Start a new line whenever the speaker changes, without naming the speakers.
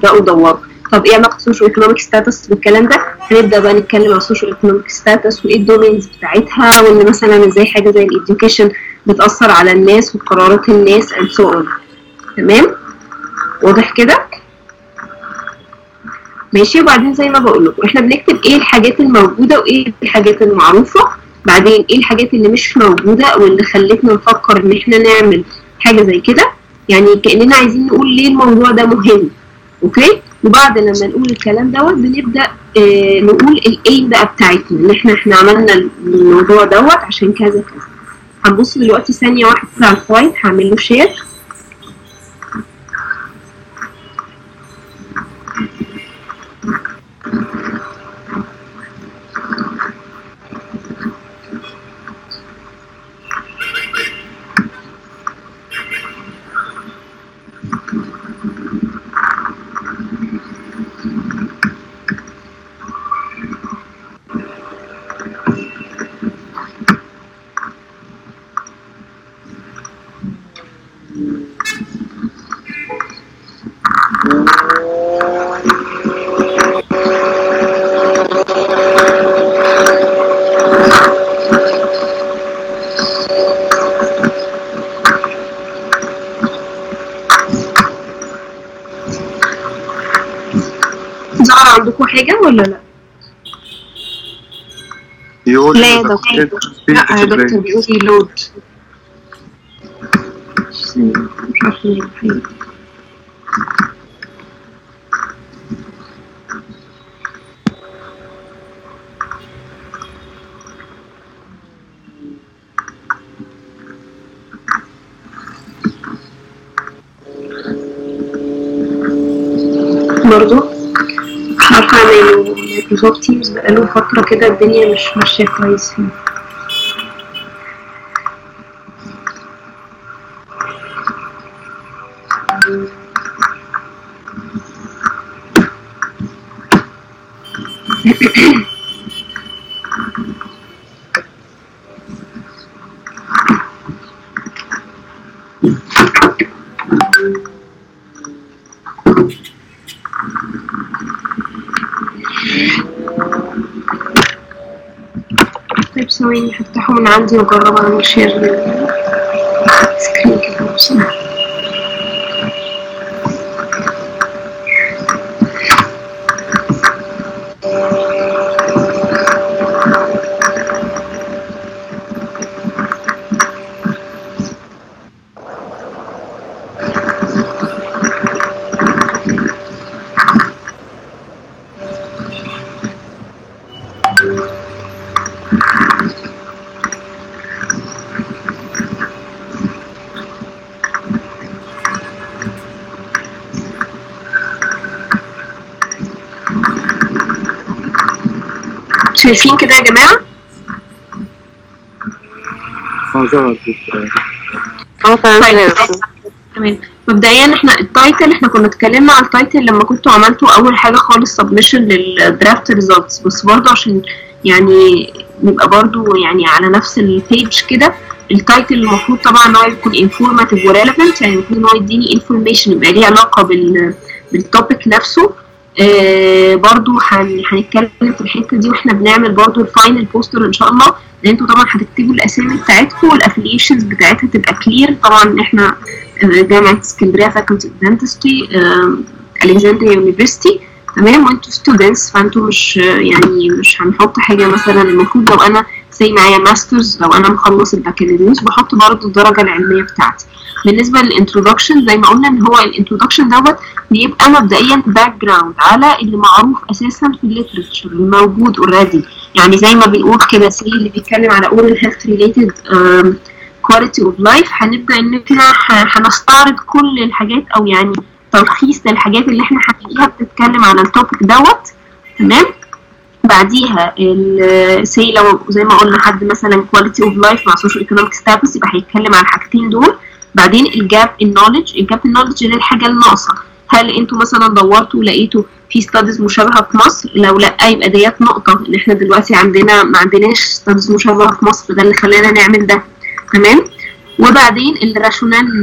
ابداوا دوروا طب إيه علاقة ال social economic status بالكلام ده؟ هنبدأ بقى نتكلم على ال social economic status وإيه ال domains بتاعتها وإن مثلا إزاي حاجة زي ال education بتأثر على الناس وقرارات الناس and so on. تمام؟ واضح كده؟ ماشي. وبعدين زي ما بقول لكم إحنا بنكتب إيه الحاجات الموجودة وإيه الحاجات المعروفة. بعدين إيه الحاجات اللي مش موجودة واللي خلتنا نفكر إن إحنا نعمل حاجة زي كده. يعني كأننا عايزين نقول ليه الموضوع ده مهم. okay؟ وبعد لما نقول الكلام دوت بنبدأ آه نقول ال aim بقى بتاعتنا إن إحنا إحنا عملنا الموضوع دوت عشان كذا كذا. هنبص دلوقتي ثانية واحدة على ال slide هعمل له share ظهر عندكم حاجة ولا لا؟
يقول
لا يا دكتور. لا يا دكتور بيقول لود مش عارفه برضو. يعني Microsoft Teams بقاله فترة كده الدنيا مش ماشية كويس فيه. طيب ثواني هفتحه من عندي واجرب اعمل share screen كده لو سمحت. شايفين كده يا جماعة؟
آه تمام
طيب. تمام مبدئيا إحنا ال title إحنا كنا اتكلمنا على ال title لما كنتوا عملتوا أول حاجة خالص submission لل draft results بس برضه عشان يعني نبقى برضه يعني على نفس ال page كده ال title المفروض طبعا ان هو يكون informative و relevant يعني المفروض ان هو يديني information يبقى ليه علاقة بال بال topic نفسه برضو هن- هنتكلم في الحتة دي وإحنا بنعمل برضو ال final poster إن شاء الله لأن أنتوا طبعا هتكتبوا الأسامي بتاعتكم وال affiliations بتاعتها تبقى clear طبعا إحنا آه، جامعة اسكندرية faculty of dentistry university تمام؟ وانتوا students فانتوا مش آه، يعني مش هنحط حاجة مثلا المفروض لو أنا زي معايا masters لو أنا مخلص البكالوريوس بحط برضو الدرجة العلمية بتاعتي. بالنسبة لل introduction زي ما قلنا إن هو ال introduction دوت بيبقى مبدئيا background على اللي معروف أساسا في ال literature الموجود already يعني زي ما بنقول كده say اللي بيتكلم على oral health related quality of life هنبدأ إن إحنا هنستعرض كل الحاجات أو يعني تلخيص للحاجات اللي إحنا هنلاقيها بتتكلم على ال topic دوت. تمام؟ بعديها say لو زي ما قلنا حد مثلا quality of life مع social economic status يبقى هيتكلم على الحاجتين دول. بعدين الجاب النولج الجاب النولج اللي الحاجة الناقصة. هل أنتوا مثلا دورتوا ولقيتوا في studies مشابهة في مصر؟ لو لا يبقى ديت نقطة. إن إحنا دلوقتي عندنا ما عندناش studies مشابهة في مصر ده اللي خلانا نعمل ده. تمام؟ وبعدين ال rationale